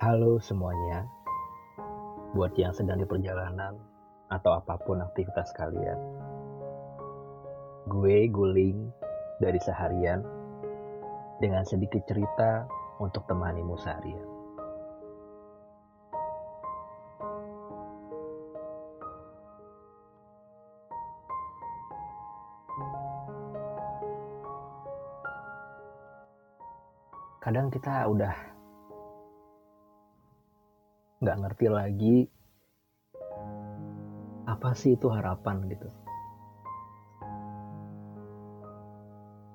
Halo semuanya, buat yang sedang di perjalanan atau apa pun aktivitas kalian. Gue guling dari seharian dengan sedikit cerita untuk temanimu seharian. Kadang kita udah nggak ngerti lagi apa sih itu harapan gitu.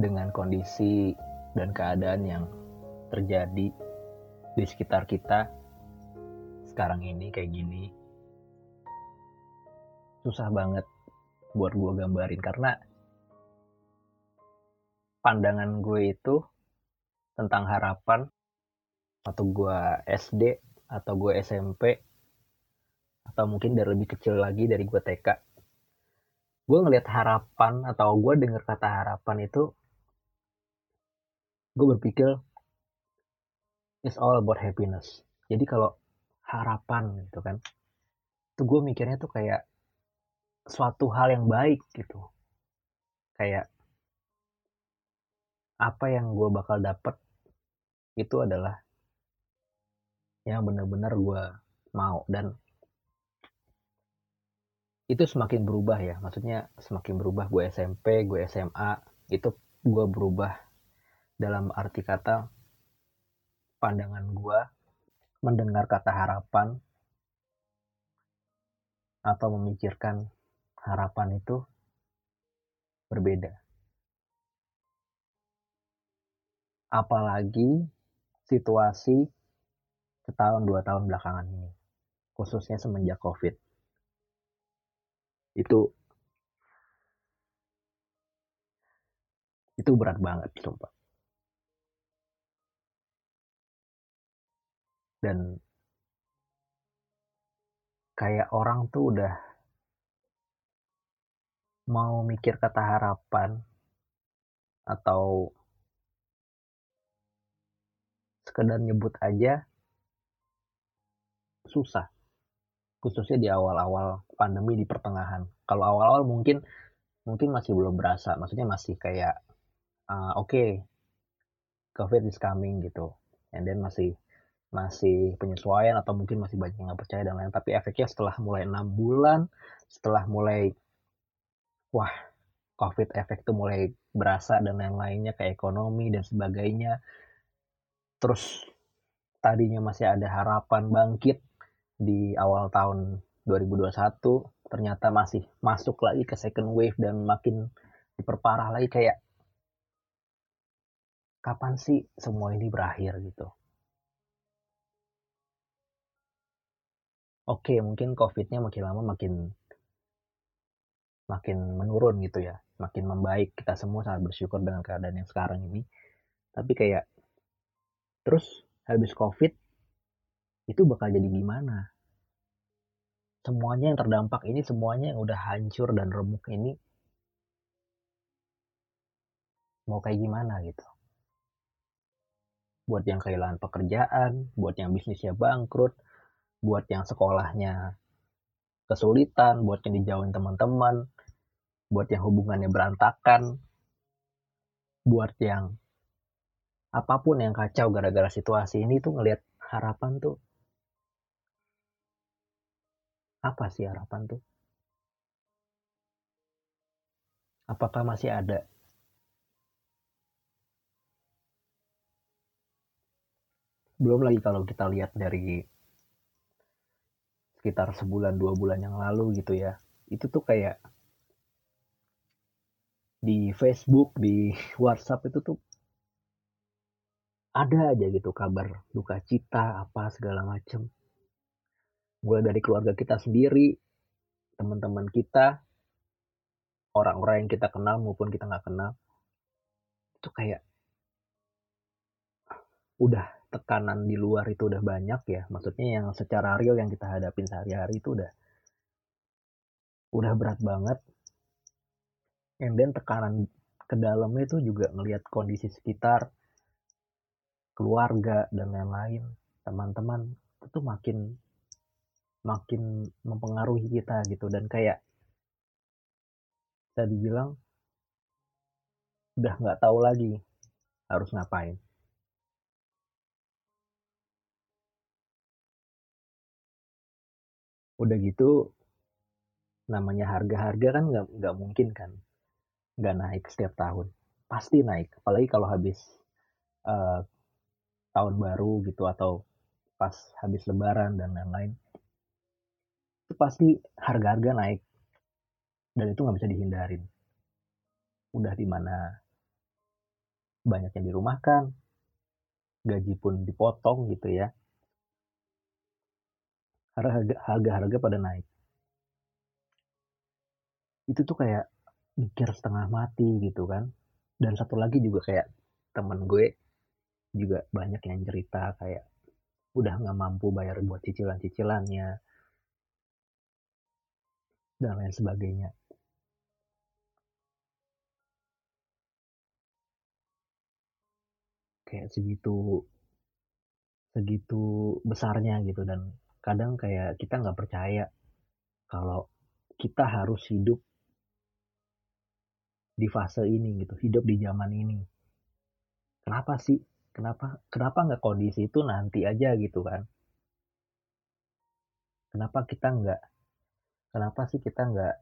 Dengan kondisi dan keadaan yang terjadi di sekitar kita sekarang ini kayak gini susah banget buat gue gambarin karena pandangan gue itu tentang harapan atau gue SD atau gue SMP atau mungkin dari lebih kecil lagi dari gue TK gue ngelihat harapan atau gue denger kata harapan itu gue berpikir it's all about happiness. Jadi kalau harapan gitu kan itu gue mikirnya tuh kayak suatu hal yang baik gitu. Kayak apa yang gue bakal dapet itu adalah yang benar-benar gue mau. Dan itu semakin berubah ya. Maksudnya semakin berubah gue SMP gue SMA itu gue berubah dalam arti kata pandangan gue mendengar kata harapan atau memikirkan harapan itu berbeda. Apalagi situasi setahun dua tahun belakangan ini. Khususnya semenjak covid. Itu itu berat banget sumpah. Dan kayak orang tuh udah mau mikir kata harapan atau sekedar nyebut aja susah. Khususnya di awal-awal pandemi di pertengahan. Kalau awal-awal mungkin mungkin masih belum berasa. Maksudnya masih kayak uh, oke okay, covid is coming gitu. And then masih masih penyesuaian atau mungkin masih banyak yang nggak percaya dan lain tapi efeknya setelah mulai enam bulan setelah mulai wah covid efek tuh mulai berasa dan yang lainnya kayak ekonomi dan sebagainya. Terus tadinya masih ada harapan bangkit di awal tahun 2021 ternyata masih masuk lagi ke second wave dan makin diperparah lagi kayak kapan sih semua ini berakhir? gitu. Oke mungkin covidnya makin lama makin makin menurun gitu ya. Makin membaik kita semua sangat bersyukur dengan keadaan yang sekarang ini. Tapi kayak Terus habis COVID itu bakal jadi gimana? Semuanya yang terdampak ini, semuanya yang udah hancur dan remuk ini mau kayak gimana gitu? Buat yang kehilangan pekerjaan, buat yang bisnisnya bangkrut, buat yang sekolahnya kesulitan, buat yang dijauhin teman-teman, buat yang hubungannya berantakan, buat yang apa pun yang kacau gara-gara situasi ini tuh ngelihat harapan tuh apa sih harapan tuh? Apakah masih ada? Belum lagi kalau kita lihat dari sekitar sebulan dua bulan yang lalu gitu ya, itu tuh kayak di Facebook, di WhatsApp itu tuh ada aja gitu kabar duka cita apa segala macem mulai dari keluarga kita sendiri teman-teman kita orang-orang yang kita kenal maupun kita nggak kenal. Itu kayak udah tekanan di luar itu udah banyak ya. Maksudnya yang secara real yang kita hadapin sehari-hari itu udah udah berat banget. And then tekanan ke dalamnya itu juga ngelihat kondisi sekitar keluarga dan lain-lain teman-teman itu makin makin mempengaruhi kita gitu. Dan kayak bisa dibilang udah nggak tahu lagi harus ngapain. Udah gitu namanya harga-harga kan nggak nggak mungkin kan nggak naik setiap tahun. Pasti naik apalagi kalau habis uh, tahun baru gitu atau pas habis lebaran dan lain-lain itu pasti harga-harga naik. Dan itu nggak bisa dihindarin. Udah di mana banyak yang dirumahkan gaji pun dipotong gitu ya. Harga-harga pada naik. Itu tuh kayak mikir setengah mati gitu kan. Dan satu lagi juga kayak temen gue juga banyak yang cerita kayak udah nggak mampu bayar buat cicilan-cicilannya dan lain sebagainya. Kayak segitu segitu besarnya gitu. Dan kadang kayak kita nggak percaya kalau kita harus hidup di fase ini gitu hidup di zaman ini. Kenapa sih? Kenapa kenapa nggak kondisi itu nanti aja gitu kan? Kenapa kita nggak kenapa sih kita nggak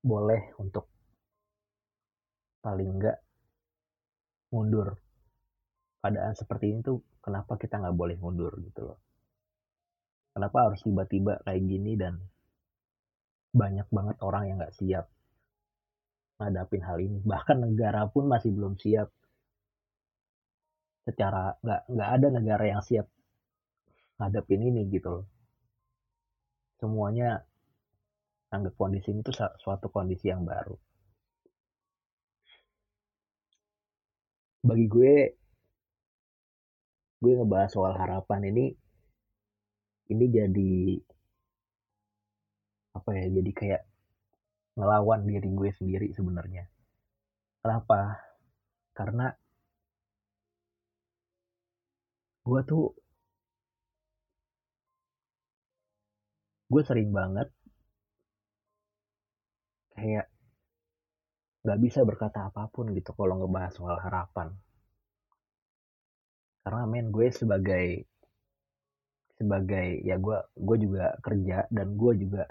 boleh untuk paling nggak mundur keadaan seperti ini tuh kenapa kita nggak boleh mundur gitu loh kenapa harus tiba-tiba kayak gini dan banyak banget orang yang nggak siap ngadapin hal ini. Bahkan negara pun masih belum siap. Secara nggak nggak ada negara yang siap ngadepin ini gitu loh. Semuanya anggap kondisi ini tuh suatu kondisi yang baru. Bagi gue, gue ngebahas soal harapan ini, ini jadi apa ya? Jadi kayak ngelawan diri gue sendiri sebenarnya. Kenapa? Karena gue tuh gue sering banget kayak nggak bisa berkata apa pun gitu kalau ngebahas soal harapan. Karena men gue sebagai sebagai ya gue gue juga kerja dan gue juga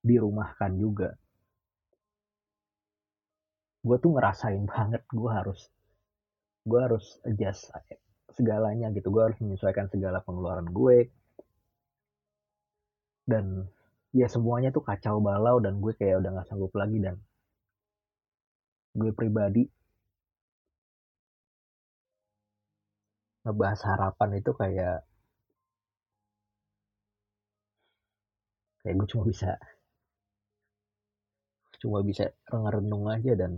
dirumahkan juga. Gue tuh ngerasain banget gue harus gue harus adjust segalanya gitu. Gue harus menyesuaikan segala pengeluaran gue. Dan ya semuanya tuh kacau balau dan gue kayak udah gak sanggup lagi dan gue pribadi ngebahas harapan itu kayak kayak gue cuma bisa cuma bisa renung aja dan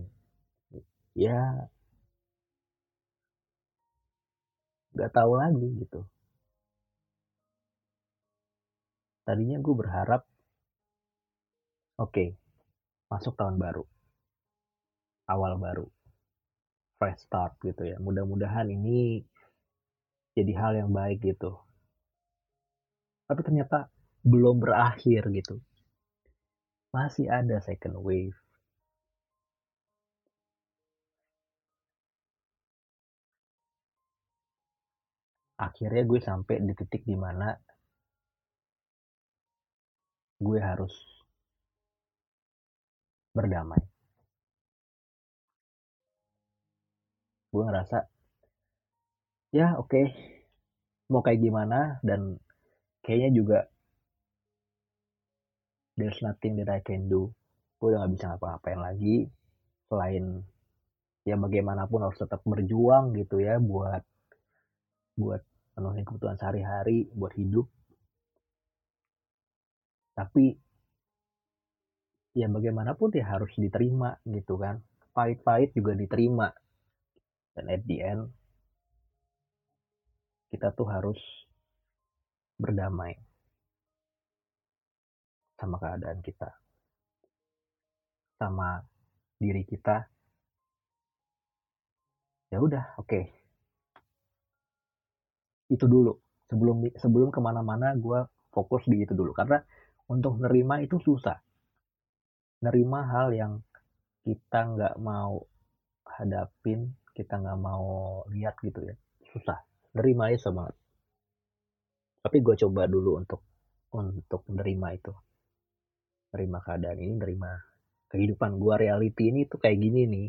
ya nggak tahu lagi gitu. Tadinya gue berharap oke. Masuk tahun baru. Awal baru. Fresh start gitu ya. Mudah-mudahan ini jadi hal yang baik gitu. Tapi ternyata belum berakhir gitu. Masih ada second wave. Akhirnya gue sampai di titik di mana gue harus berdamai. Gue ngerasa, ya oke, okay, mau kayak gimana? Dan kayaknya juga there's nothing that I can do. Gue udah gak bisa ngapa-ngapain lagi selain ya bagaimanapun harus tetap berjuang gitu ya buat buat penuhin kebutuhan sehari-hari buat hidup. Tapi ya bagaimanapun ya harus diterima gitu kan pahit-pahit juga diterima dan at the end kita tuh harus berdamai sama keadaan kita, sama diri kita. Ya udah, oke. Okay. Itu dulu sebelum sebelum ke mana-mana gue fokus di itu dulu karena untuk nerima itu susah nerima hal yang kita nggak mau hadapin kita nggak mau lihat gitu ya. Susah. Nerima aja banget tapi gue coba dulu untuk untuk menerima itu. Nerima keadaan ini nerima kehidupan gue reality ini tuh kayak gini nih.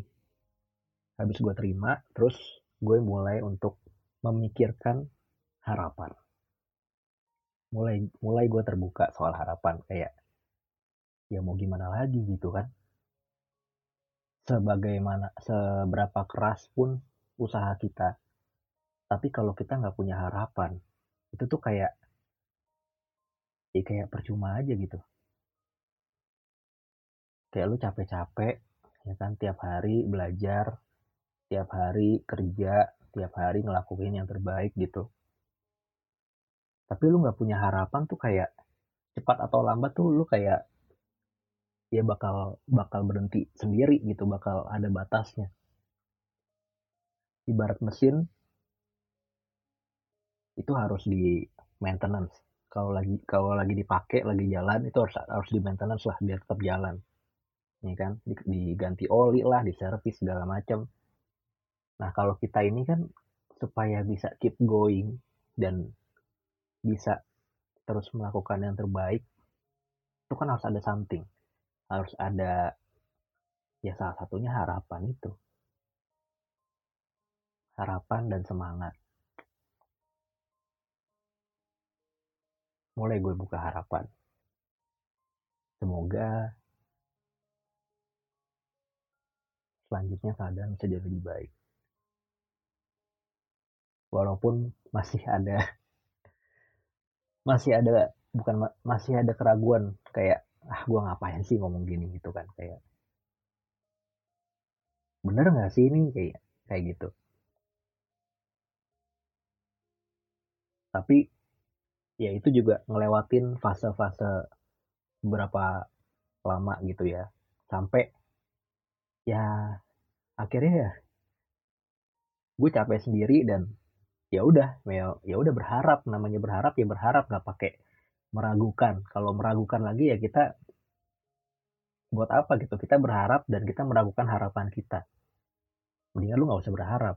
Habis gue terima terus gue mulai untuk memikirkan harapan. Mulai mulai gue terbuka soal harapan. Kayak ya mau gimana lagi gitu kan. Sebagaimana seberapa keras pun usaha kita. Tapi kalau kita nggak punya harapan itu tuh kayak ya kayak percuma aja gitu. Kayak lu capek-capek ya kan tiap hari belajar tiap hari kerja tiap hari ngelakuin yang terbaik gitu. Tapi lu nggak punya harapan tuh kayak cepat atau lambat tuh lu kayak ya bakal bakal berhenti sendiri gitu bakal ada batasnya. Ibarat mesin itu harus di maintenance. Kalau lagi kalau lagi dipakai lagi jalan itu harus harus di maintenance lah biar tetap jalan. Ya kan? Diganti oli lah di servis segala macam. Nah kalau kita ini kan supaya bisa keep going dan bisa terus melakukan yang terbaik itu kan harus ada something harus ada ya salah satunya harapan itu. Harapan dan semangat. Mulai gue buka harapan. Semoga selanjutnya keadaan bisa jadi lebih baik. Walaupun masih ada masih ada bukan masih ada keraguan kayak ah gue ngapain sih ngomong gini? Gitu kan kayak bener nggak sih ini? Kayak kayak gitu. Tapi ya itu juga ngelewatin fase-fase berapa lama gitu ya. Sampai ya akhirnya ya gue capek sendiri dan ya udah ya udah berharap namanya berharap ya berharap nggak pakai meragukan. Kalau meragukan lagi ya kita buat apa gitu? Kita berharap dan kita meragukan harapan kita. Mendingan lu nggak usah berharap.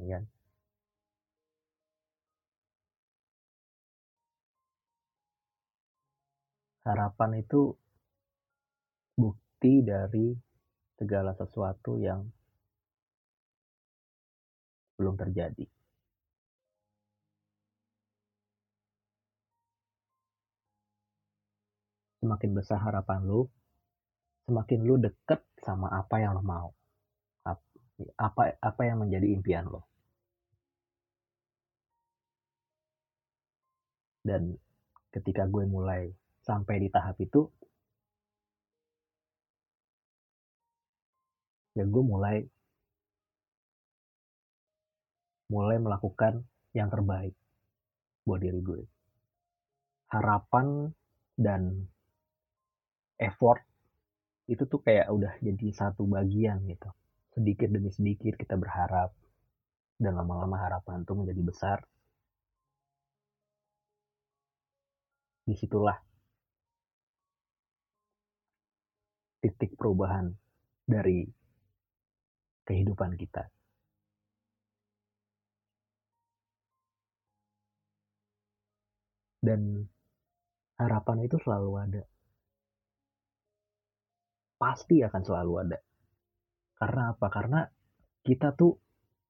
Ya. Harapan itu bukti dari segala sesuatu yang belum terjadi. Semakin besar harapan lu, semakin lu deket sama apa yang lo mau. Apa apa yang menjadi impian lo. Dan ketika gue mulai sampai di tahap itu, ya gue mulai mulai melakukan yang terbaik buat diri gue. Harapan dan effort itu tuh kayak udah jadi satu bagian gitu. Sedikit demi sedikit kita berharap dan lama-lama harapan tuh menjadi besar. Di situlah titik perubahan dari kehidupan kita. Dan harapan itu selalu ada pasti akan selalu ada. Karena apa? Karena kita tuh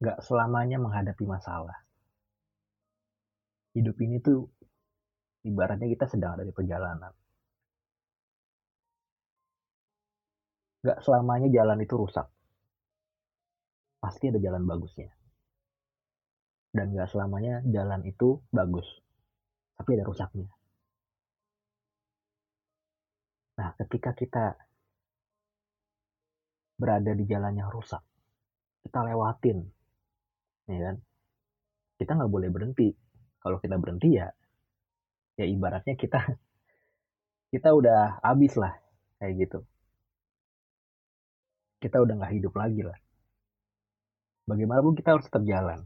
nggak selamanya menghadapi masalah. Hidup ini tuh ibaratnya kita sedang ada di perjalanan. Nggak selamanya jalan itu rusak. Pasti ada jalan bagusnya. Dan nggak selamanya jalan itu bagus. Tapi ada rusaknya. Nah, ketika kita berada di jalan yang rusak. Kita lewatin ya kan? Kita nggak boleh berhenti. Kalau kita berhenti ya ya ibaratnya kita kita udah habis lah kayak gitu. Kita udah nggak hidup lagi lah. Bagaimanapun kita harus tetap jalan.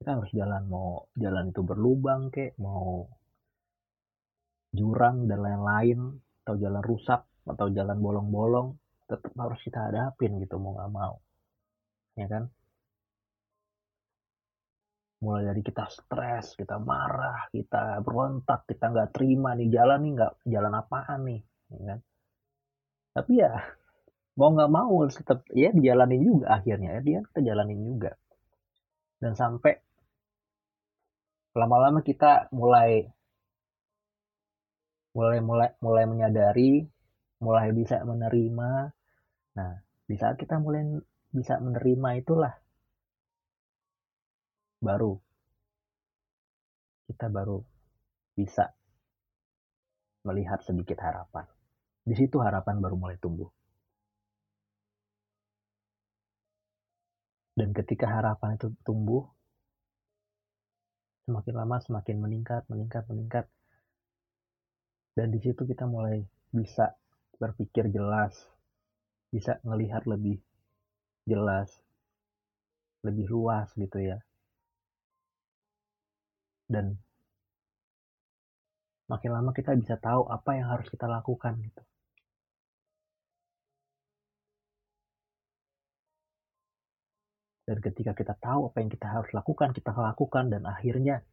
Kita harus jalan mau jalan itu berlubang kek mau jurang dan lain-lain atau jalan rusak atau jalan bolong-bolong tetap harus kita hadapin gitu mau nggak mau. Ya kan? Mulai dari kita stres kita marah kita berontak kita nggak terima nih jalan nih nggak jalan apaan nih ya kan? Tapi ya mau nggak mau tetap ya dijalanin juga akhirnya ya dia kita jalanin juga. Dan sampai lama-lama kita mulai mulai mulai mulai menyadari mulai bisa menerima. Nah di saat kita mulai bisa menerima itulah baru kita baru bisa melihat sedikit harapan. Di situ harapan baru mulai tumbuh. Dan ketika harapan itu tumbuh semakin lama semakin meningkat meningkat meningkat. Dan di situ kita mulai bisa berpikir jelas bisa melihat lebih jelas lebih luas gitu ya dan makin lama kita bisa tahu apa yang harus kita lakukan gitu dan ketika kita tahu apa yang kita harus lakukan kita lakukan dan akhirnya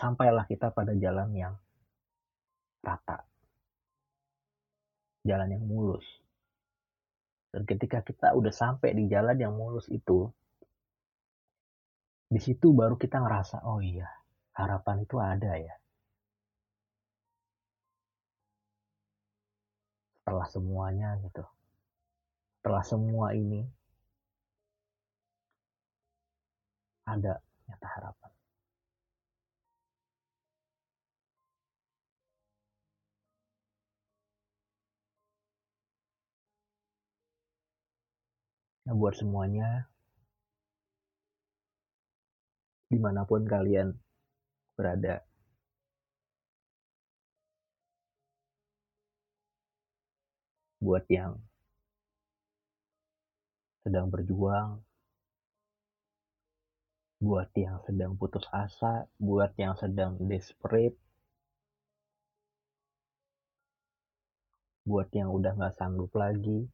sampailah kita pada jalan yang rata. Jalan yang mulus. Dan ketika kita udah sampai di jalan yang mulus itu, di situ baru kita ngerasa, oh iya, harapan itu ada ya. Setelah semuanya gitu. Setelah semua ini, ada nyata harapan. Nah, buat semuanya, di mana pun kalian berada, buat yang sedang berjuang, buat yang sedang putus asa, buat yang sedang desperate, buat yang udah gak sanggup lagi,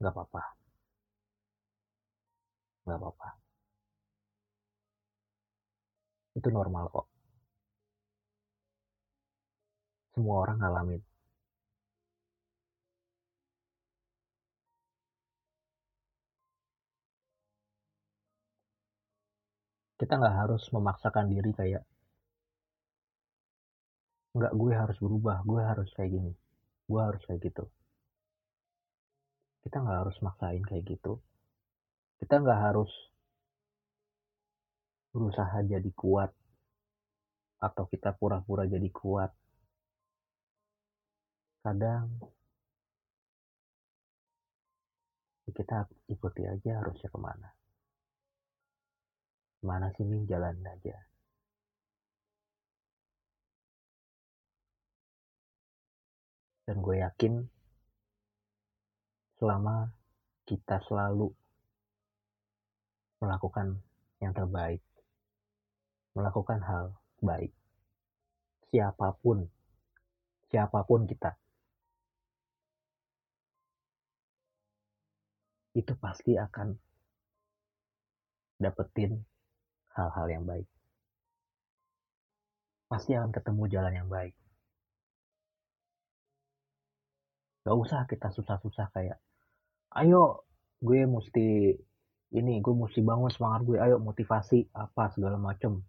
nggak apa-apa. Nggak apa-apa. Itu normal kok. Semua orang ngalamin. Kita nggak harus memaksakan diri kayak nggak gue harus berubah gue harus kayak gini gue harus kayak gitu kita nggak harus maksain kayak gitu. Kita nggak harus berusaha jadi kuat atau kita pura-pura jadi kuat. Kadang kita ikuti aja harusnya ke mana. Mana sini jalan aja? Dan gue yakin selama kita selalu melakukan yang terbaik, melakukan hal baik, siapa pun, siapa pun kita, itu pasti akan dapetin hal-hal yang baik. Pasti akan ketemu jalan yang baik. Gak usah kita susah-susah kayak ayo gue mesti ini gue mesti bangun semangat gue ayo motivasi apa segala macem.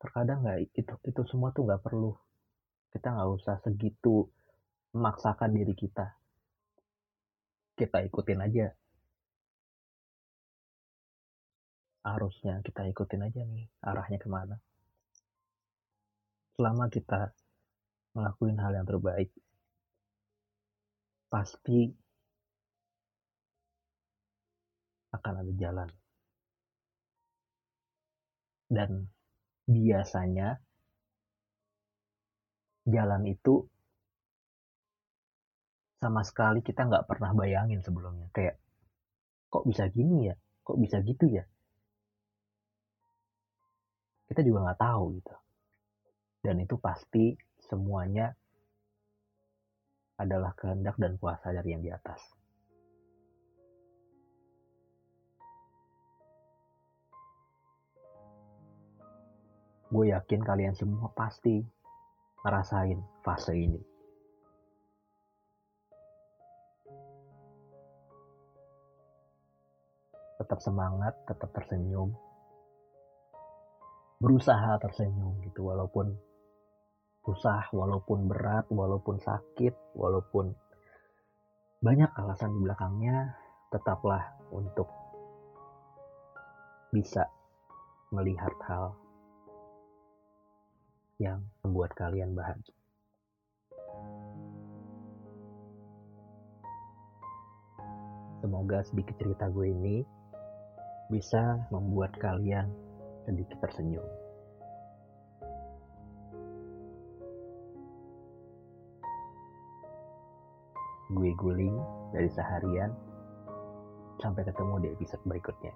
Terkadang nggak itu itu semua tuh nggak perlu. Kita nggak usah segitu memaksakan diri kita. Kita ikutin aja. Arusnya kita ikutin aja nih arahnya ke mana. Selama kita ngelakuin hal yang terbaik pasti akan ada jalan. Dan biasanya jalan itu sama sekali kita nggak pernah bayangin sebelumnya. Kayak, kok bisa gini ya? Kok bisa gitu ya? Kita juga nggak tahu gitu. Dan itu pasti semuanya adalah kehendak dan kuasa dari yang di atas. Gue yakin kalian semua pasti ngerasain fase ini. Tetap semangat, tetap tersenyum. Berusaha tersenyum gitu walaupun susah, walaupun berat, walaupun sakit, walaupun banyak alasan di belakangnya, tetaplah untuk bisa melihat hal yang membuat kalian bahagia. Semoga sedikit cerita gue ini bisa membuat kalian sedikit tersenyum. Gue guling dari seharian. Sampai ketemu di episode berikutnya.